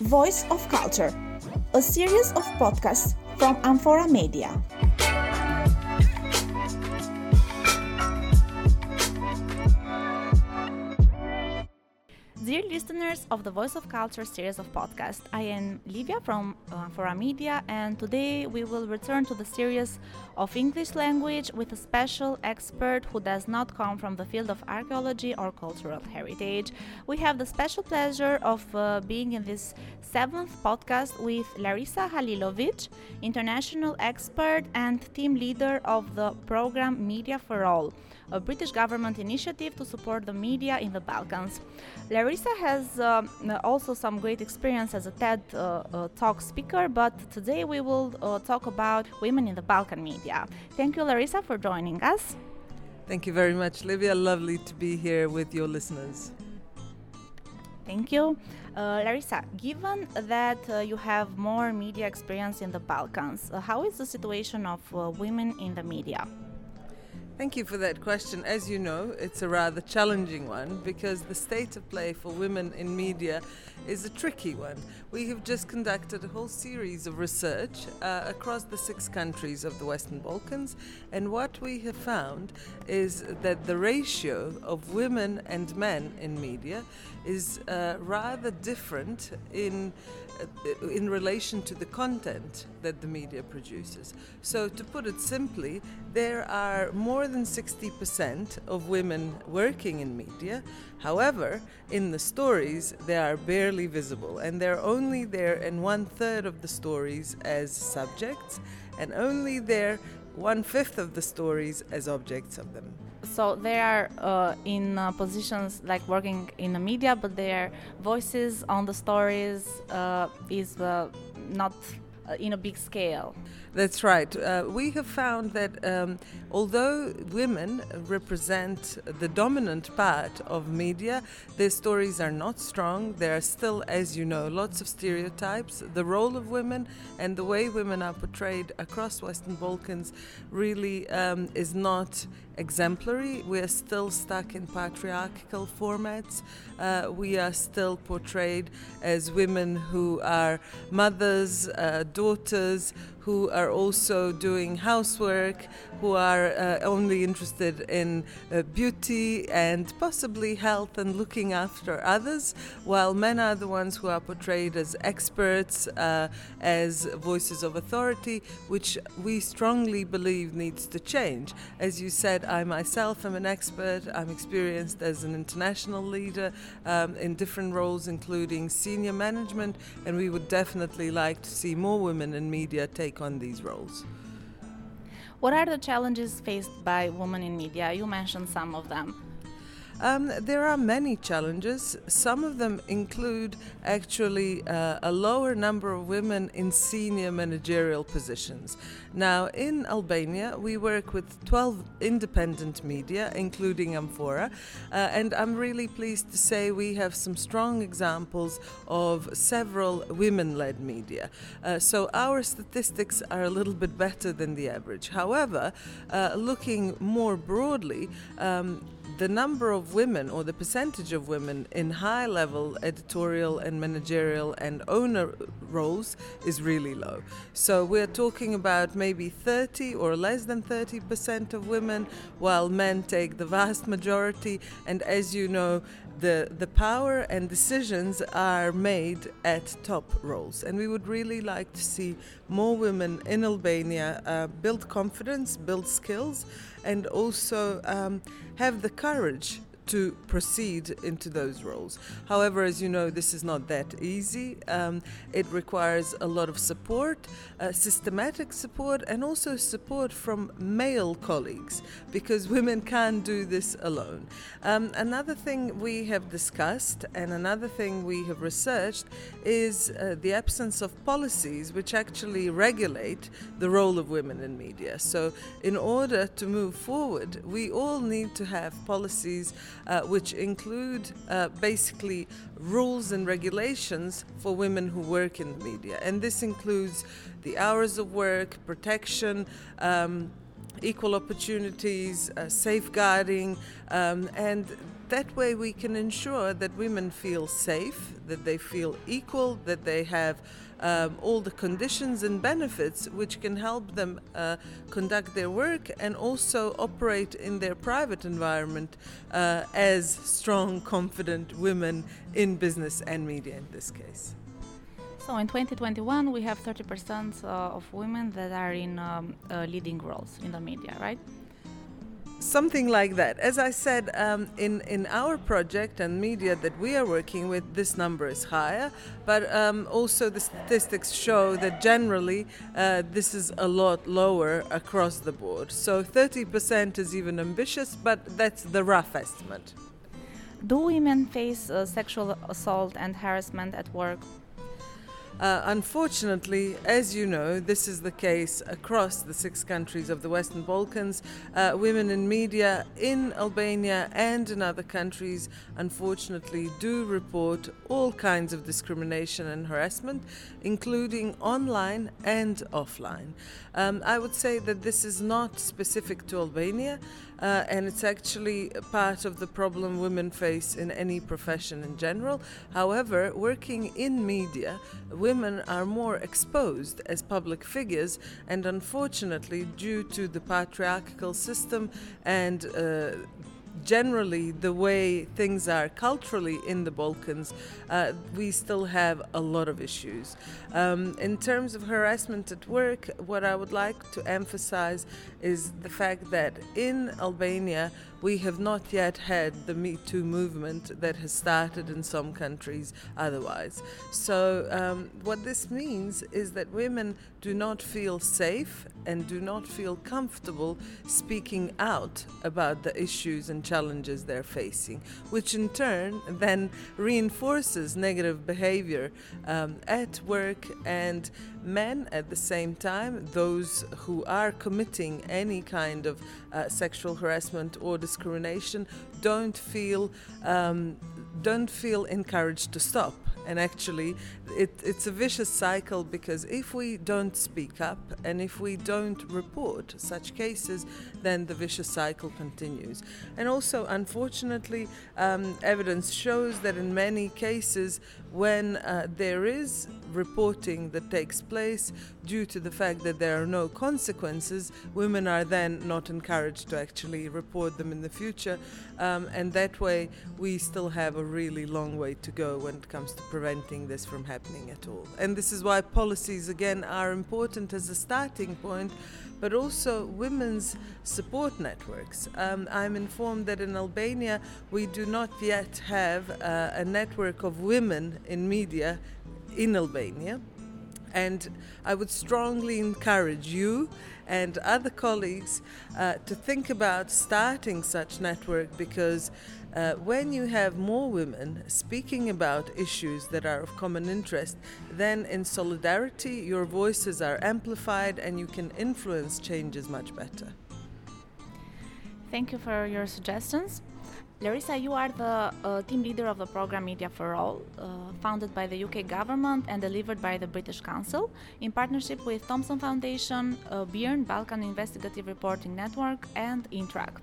Voice of Culture, a series of podcasts from Amphora Media. Dear listeners of the Voice of Culture series of podcasts, I am Livia from uh, Media, and today we will return to the series of English language with a special expert who does not come from the field of archaeology or cultural heritage. We have the special pleasure of uh, being in this seventh podcast with Larisa Halilovic, international expert and team leader of the program Media for All a British government initiative to support the media in the Balkans. Larisa has uh, also some great experience as a TED uh, uh, Talk speaker, but today we will uh, talk about women in the Balkan media. Thank you, Larisa, for joining us. Thank you very much, Livia. Lovely to be here with your listeners. Thank you. Uh, Larisa, given that uh, you have more media experience in the Balkans, uh, how is the situation of uh, women in the media? Thank you for that question. As you know, it's a rather challenging one because the state of play for women in media is a tricky one. We have just conducted a whole series of research uh, across the six countries of the Western Balkans, and what we have found is that the ratio of women and men in media is uh, rather different in Uh, in relation to the content that the media produces. So, to put it simply, there are more than 60% of women working in media. However, in the stories, they are barely visible and they're only there in one third of the stories as subjects and only there one fifth of the stories as objects of them so they are uh, in uh, positions like working in the media but their voices on the stories uh, is uh, not uh, in a big scale that's right. Uh, we have found that um, although women represent the dominant part of media, their stories are not strong. There are still, as you know, lots of stereotypes. The role of women and the way women are portrayed across Western Balkans really um, is not exemplary. We are still stuck in patriarchal formats. Uh, we are still portrayed as women who are mothers, uh, daughters, who are also doing housework, who are uh, only interested in uh, beauty and possibly health and looking after others, while men are the ones who are portrayed as experts, uh, as voices of authority, which we strongly believe needs to change. As you said, I myself am an expert, I'm experienced as an international leader um, in different roles, including senior management, and we would definitely like to see more women in media take take on these roles. What are the challenges faced by women in media? You mentioned some of them. Um, there are many challenges. Some of them include actually uh, a lower number of women in senior managerial positions. Now, in Albania, we work with 12 independent media, including Amphora, uh, and I'm really pleased to say we have some strong examples of several women led media. Uh, so our statistics are a little bit better than the average. However, uh, looking more broadly, um, the number of women or the percentage of women in high level editorial and managerial and owner roles is really low. So we're talking about maybe 30 or less than 30% of women, while men take the vast majority. And as you know, the, the power and decisions are made at top roles. And we would really like to see more women in Albania uh, build confidence, build skills, and also um, have the courage to proceed into those roles. However, as you know, this is not that easy. Um, it requires a lot of support, uh, systematic support, and also support from male colleagues because women can't do this alone. Um, another thing we have discussed and another thing we have researched is uh, the absence of policies which actually regulate the role of women in media. So, in order to move forward, we all need to have policies uh, which include uh, basically rules and regulations for women who work in the media. And this includes the hours of work, protection. Um, equal opportunities, uh, safeguarding, um, and that way we can ensure that women feel safe, that they feel equal, that they have um, all the conditions and benefits which can help them uh, conduct their work and also operate in their private environment uh, as strong, confident women in business and media in this case. So in 2021, we have 30% uh, of women that are in um, uh, leading roles in the media, right? Something like that. As I said, um, in, in our project and media that we are working with, this number is higher, but um, also the statistics show that generally uh, this is a lot lower across the board. So 30% is even ambitious, but that's the rough estimate. Do women face uh, sexual assault and harassment at work uh, unfortunately, as you know, this is the case across the six countries of the Western Balkans. Uh, women in media in Albania and in other countries, unfortunately, do report all kinds of discrimination and harassment, including online and offline. Um, I would say that this is not specific to Albania. Uh, and it's actually part of the problem women face in any profession in general. However, working in media, women are more exposed as public figures, and unfortunately, due to the patriarchal system and uh, generally the way things are culturally in the Balkans, uh, we still have a lot of issues. Um, in terms of harassment at work, what I would like to emphasize is the fact that in Albania, we have not yet had the Me Too movement that has started in some countries otherwise. So, um, what this means is that women do not feel safe and do not feel comfortable speaking out about the issues and challenges they're facing, which in turn then reinforces negative behavior um, at work and men at the same time, those who are committing any kind of uh, sexual harassment or discrimination, don't feel um, don't feel encouraged to stop and actually, it, it's a vicious cycle because if we don't speak up and if we don't report such cases, then the vicious cycle continues. And also, unfortunately, um, evidence shows that in many cases, when uh, there is reporting that takes place due to the fact that there are no consequences, women are then not encouraged to actually report them in the future. Um, and that way, we still have a really long way to go when it comes to preventing this from happening at all. And this is why policies, again, are important as a starting point, but also women's support networks. Um, I'm informed that in Albania, we do not yet have uh, a network of women in media in Albania. And I would strongly encourage you and other colleagues uh, to think about starting such network because uh, when you have more women speaking about issues that are of common interest, then in solidarity your voices are amplified and you can influence changes much better. Thank you for your suggestions. Larisa, you are the uh, team leader of the program Media for All, uh, founded by the UK government and delivered by the British Council in partnership with Thomson Foundation, uh, Balkan Investigative Reporting Network, and Intrac.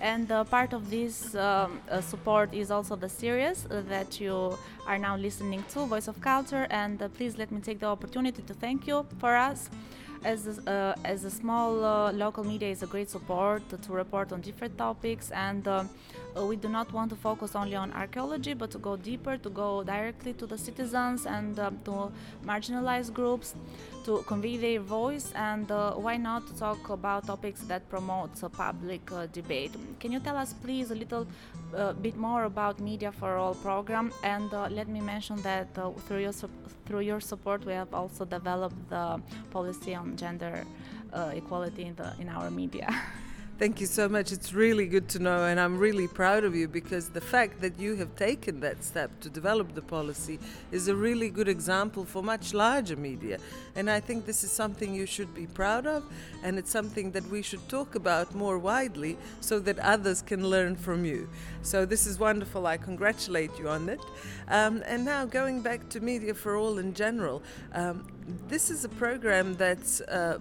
And uh, part of this um, uh, support is also the series uh, that you are now listening to, Voice of Culture. And please let me take the opportunity to thank you for us as a, uh, as a small uh, local media is a great support to, report on different topics and uh, uh, we do not want to focus only on archaeology but to go deeper to go directly to the citizens and um, to marginalized groups to convey their voice and uh, why not talk about topics that promote public uh, debate can you tell us please a little bit more about media for all program and let me mention that through your through your support we have also developed the policy on gender uh, equality in, the, in our media. Thank you so much. It's really good to know, and I'm really proud of you because the fact that you have taken that step to develop the policy is a really good example for much larger media. And I think this is something you should be proud of, and it's something that we should talk about more widely so that others can learn from you. So this is wonderful. I congratulate you on it. Um, and now going back to Media for All in general, um, this is a program that's uh,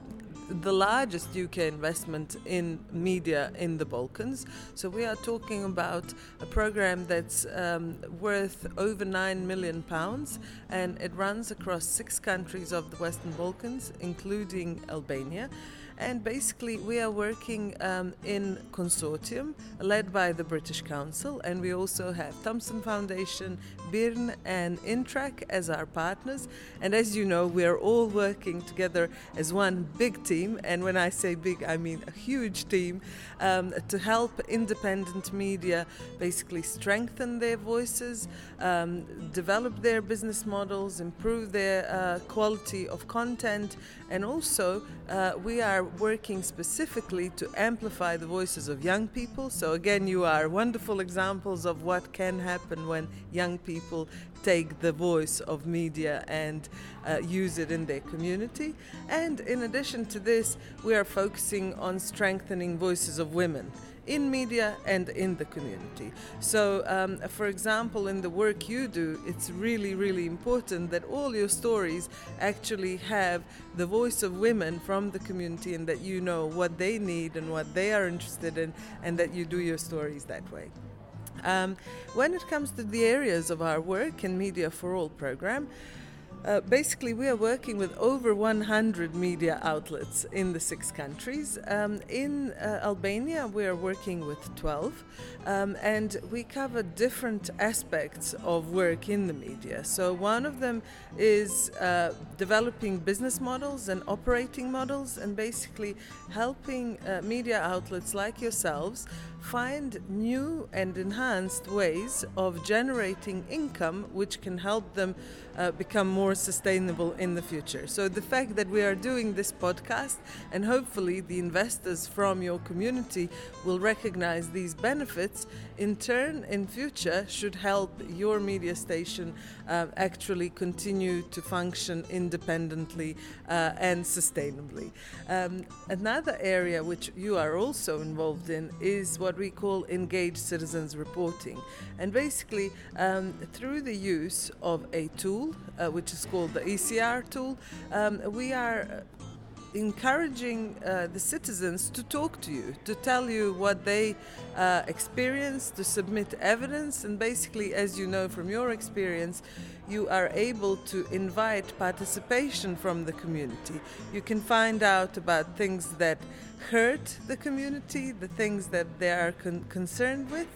the largest UK investment in media in the Balkans. So we are talking about a program that's um, worth over nine million pounds, and it runs across six countries of the Western Balkans, including Albania. And basically, we are working um, in consortium led by the British Council, and we also have Thomson Foundation, BIRN, and Intrac as our partners. And as you know, we are all working together as one big team. And when I say big, I mean a huge team um, to help independent media basically strengthen their voices, um, develop their business models, improve their uh, quality of content, and also uh, we are working specifically to amplify the voices of young people. So, again, you are wonderful examples of what can happen when young people take the voice of media and uh, use it in their community. And in addition to this, we are focusing on strengthening voices of women in media and in the community. So, um, for example, in the work you do, it's really, really important that all your stories actually have the voice of women from the community and that you know what they need and what they are interested in, and that you do your stories that way. Um, when it comes to the areas of our work in Media for All program, uh, basically, we are working with over 100 media outlets in the six countries. Um, in uh, Albania, we are working with 12, um, and we cover different aspects of work in the media. So, one of them is uh, developing business models and operating models, and basically helping uh, media outlets like yourselves find new and enhanced ways of generating income which can help them uh, become more sustainable in the future. So, the fact that we are doing this podcast and hopefully the investors from your community will recognize these benefits, in turn, in future, should help your media station uh, actually continue to function independently uh, and sustainably. Um, another area which you are also involved in is what we call engaged citizens reporting. And basically, um, through the use of a tool, uh, which is called the ECR tool, um, we are encouraging uh, the citizens to talk to you, to tell you what they uh, experience, to submit evidence, and basically, as you know from your experience, you are able to invite participation from the community. You can find out about things that hurt the community, the things that they are con- concerned with,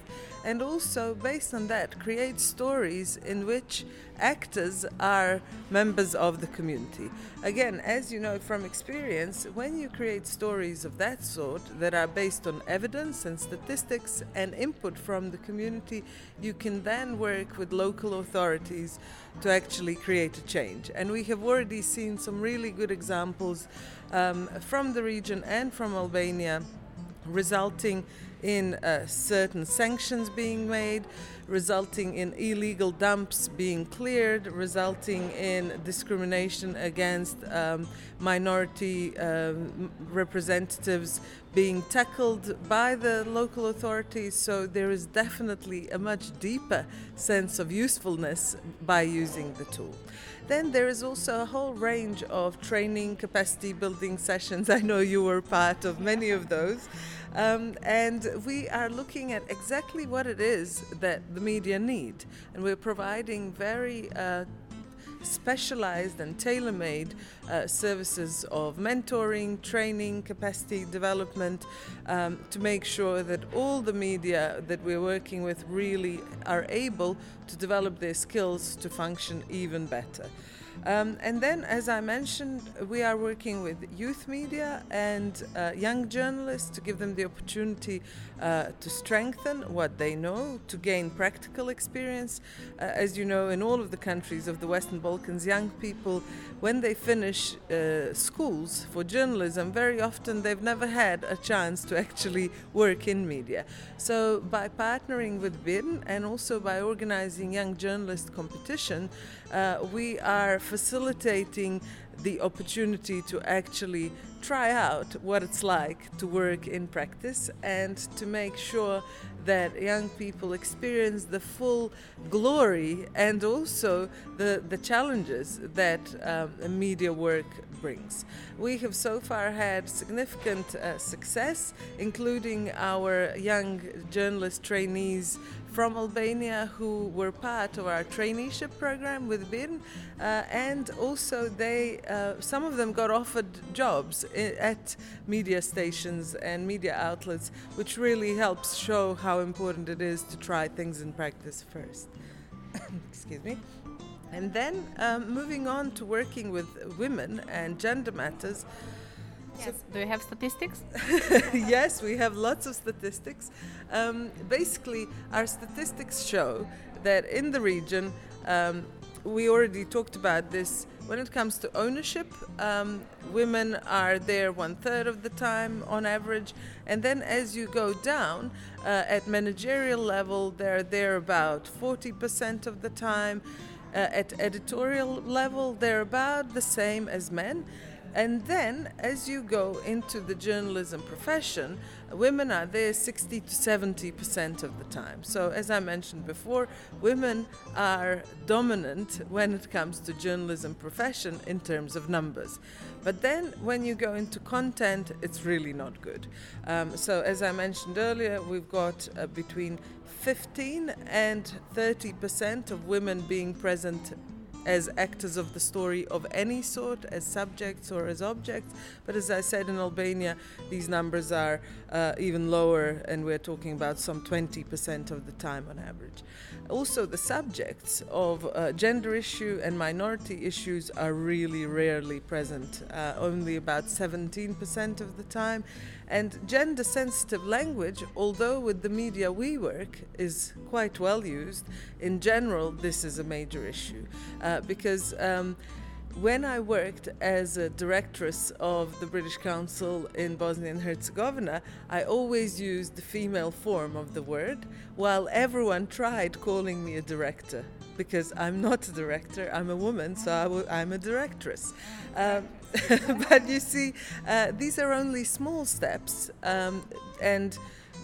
and also based on that create stories in which actors are members of the community. Again, as you know from experience, when you create stories of that sort that are based on evidence and statistics and input from the community, you can then work with local authorities to actually create a change. And we have already seen some really good examples um, from the region and from Albania resulting in uh, certain sanctions being made, resulting in illegal dumps being cleared, resulting in discrimination against um, minority um, representatives being tackled by the local authorities. So there is definitely a much deeper sense of usefulness by using the tool. Then there is also a whole range of training capacity building sessions. I know you were part of many of those. Um, and we are looking at exactly what it is that the media need. And we're providing very uh, specialized and tailor made uh, services of mentoring, training, capacity development um, to make sure that all the media that we're working with really are able to develop their skills to function even better. Um, and then, as I mentioned, we are working with youth media and uh, young journalists to give them the opportunity uh, to strengthen what they know, to gain practical experience. Uh, as you know, in all of the countries of the Western Balkans, young people, when they finish uh, schools for journalism, very often they've never had a chance to actually work in media. So, by partnering with BIRN and also by organizing young journalist competition, uh, we are facilitating the opportunity to actually try out what it's like to work in practice and to make sure that young people experience the full glory and also the, the challenges that um, media work brings. We have so far had significant uh, success, including our young journalist trainees from Albania who were part of our traineeship program with BIRN, uh, and also they, uh, some of them got offered jobs at media stations and media outlets, which really helps show how important it is to try things in practice first. Excuse me. And then um, moving on to working with women and gender matters. Yes. Do you have statistics? yes, we have lots of statistics. Um, basically, our statistics show that in the region, um, we already talked about this. When it comes to ownership, um, women are there one third of the time on average, and then as you go down uh, at managerial level, they're there about 40% of the time. Uh, at editorial level, they're about the same as men. And then, as you go into the journalism profession, women are there 60 to 70 percent of the time. So, as I mentioned before, women are dominant when it comes to journalism profession in terms of numbers. But then, when you go into content, it's really not good. Um, so, as I mentioned earlier, we've got uh, between 15 and 30 percent of women being present as actors of the story of any sort, as subjects or as objects. But as I said, in Albania, these numbers are uh, even lower, and we're talking about some 20% of the time on average. Also, the subjects of uh, gender issue and minority issues are really rarely present, uh, only about 17% of the time. And gender sensitive language, although with the media we work is quite well used, in general, this is a major issue uh, because. Um, when I worked as a directress of the British Council in Bosnia and Herzegovina, I always used the female form of the word, while everyone tried calling me a director because I'm not a director, I'm a woman, so i w- I'm a directress. Um, but you see, uh, these are only small steps, um, and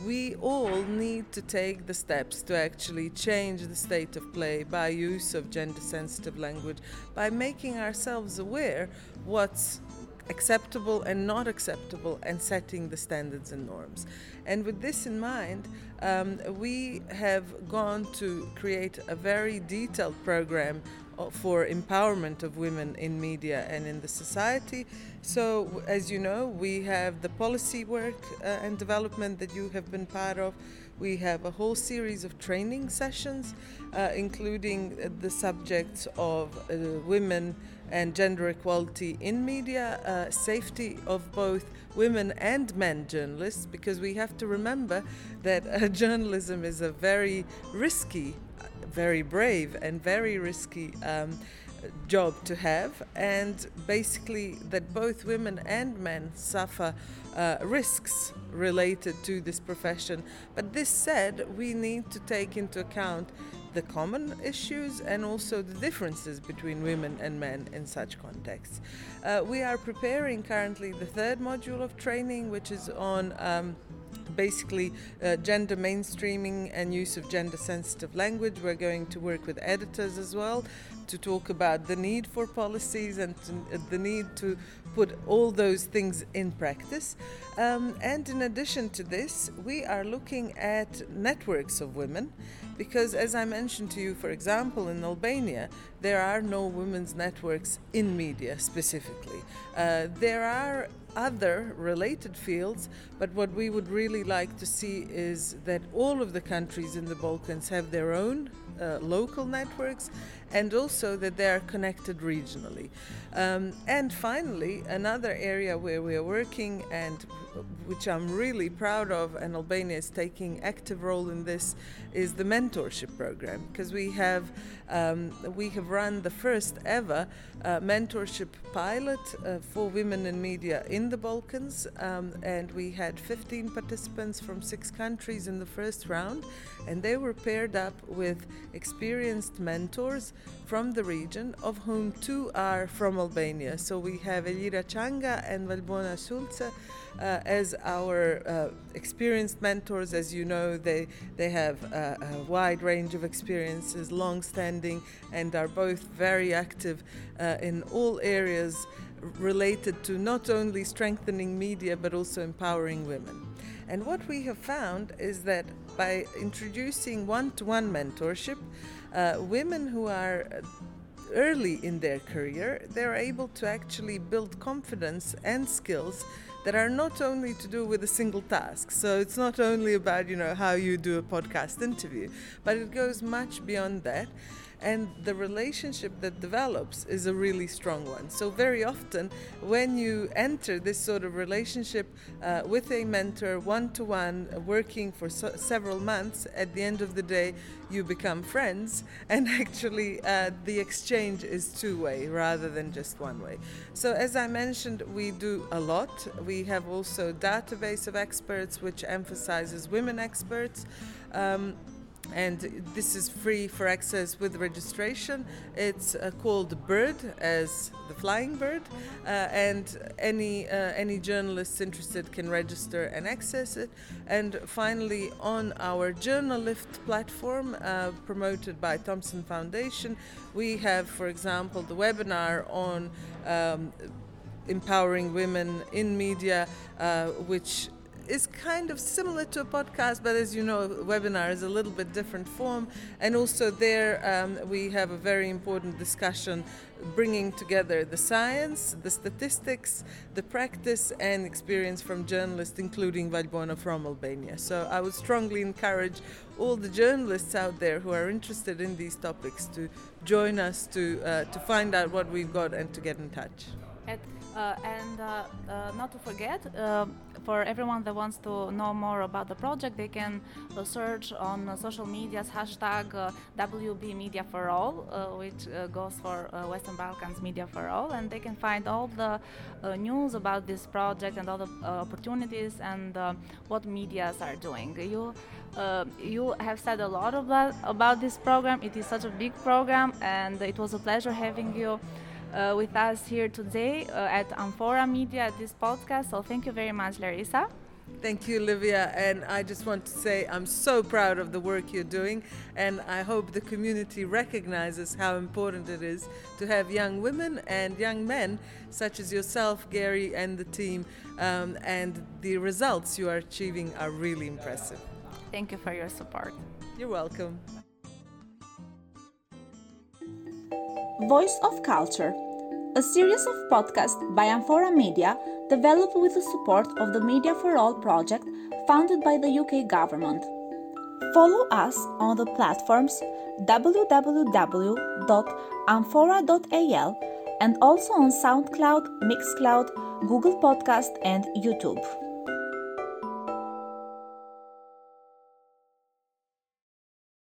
we all need to take the steps to actually change the state of play by use of gender sensitive language, by making ourselves aware what's acceptable and not acceptable and setting the standards and norms. And with this in mind, um, we have gone to create a very detailed program for empowerment of women in media and in the society. So, as you know, we have the policy work uh, and development that you have been part of. We have a whole series of training sessions, uh, including uh, the subjects of uh, women and gender equality in media, uh, safety of both women and men journalists, because we have to remember that uh, journalism is a very risky, very brave, and very risky. Um, job to have, and basically that both women and men suffer uh, risks related to this profession. But this said, we need to take into account the common issues and also the differences between women and men in such contexts. Uh, we are preparing currently the third module of training, which is on. Um, basically uh, gender mainstreaming and use of gender sensitive language. We're going to work with editors as well to talk about the need for policies and to, the need to put all those things in practice. Um, and in addition to this, we are looking at networks of women because, as I mentioned to you, for example, in Albania, there are no women's networks in media specifically. Uh, there are other related fields, but what we would really like to see is that all of the countries in the Balkans have their own uh, local networks and also that they are connected regionally. Um, and finally, another area where we are working and which I'm really proud of, and Albania is taking active role in this, is the mentorship program because we have um, we have run the first ever uh, mentorship pilot uh, for women in media in the Balkans, um, and we had 15 participants from six countries in the first round, and they were paired up with experienced mentors from the region, of whom two are from Albania. So we have Elira Changa and Valbona Sulce uh, as our uh, experienced mentors. As you know, they, they have a, a wide range of experiences, long standing, and are both very active uh, in all areas related to not only strengthening media but also empowering women. And what we have found is that by introducing one to one mentorship, uh, women who are early in their career, they're able to actually build confidence and skills that are not only to do with a single task. So it's not only about, you know, how you do a podcast interview, but it goes much beyond that and the relationship that develops is a really strong one. So, very often, when you enter this sort of relationship uh, with a mentor, one to one, working for so- several months, at the end of the day, you become friends, and actually, uh, the exchange is two way rather than just one way. So, as I mentioned, we do a lot. We have also database of experts which emphasizes women experts. Um, and this is free for access with registration. It's uh, called Bird as the flying bird, uh, and any uh, any journalists interested can register and access it. And finally, on our Journalift platform, uh, promoted by Thomson Foundation, we have, for example, the webinar on. Um, empowering women in media, uh, which is kind of similar to a podcast, but as you know, a webinar is a little bit different form. And also there, um, we have a very important discussion bringing together the science, the statistics, the practice, and experience from journalists, including Valbona from Albania. So I would strongly encourage all the journalists out there who are interested in these topics to join us to, uh, to find out what we've got and to get in touch. Uh, and uh, uh, not to forget, uh, for everyone that wants to know more about the project, they can uh, search on uh, social medias hashtag WB Media for All, which goes for Western Balkans Media for All, and they can find all the news about this project and all the opportunities and what medias are doing. You uh, you have said a lot about, about this program. It is such a big program, and it was a pleasure having you uh, with us here today uh, at Amphora Media at this podcast. So thank you very much, Larisa. Thank you, Livia. And I just want to say I'm so proud of the work you're doing. And I hope the community recognizes how important it is to have young women and young men, such as yourself, Gary, and the team. Um, and the results you are achieving are really impressive. Thank you for your support. You're welcome. Voice of Culture, a series of podcasts by Amphora Media developed with the support of the Media for All project funded by the UK government. Follow us on the platforms www.amphora.al and also on SoundCloud, Mixcloud, Google Podcast, and YouTube.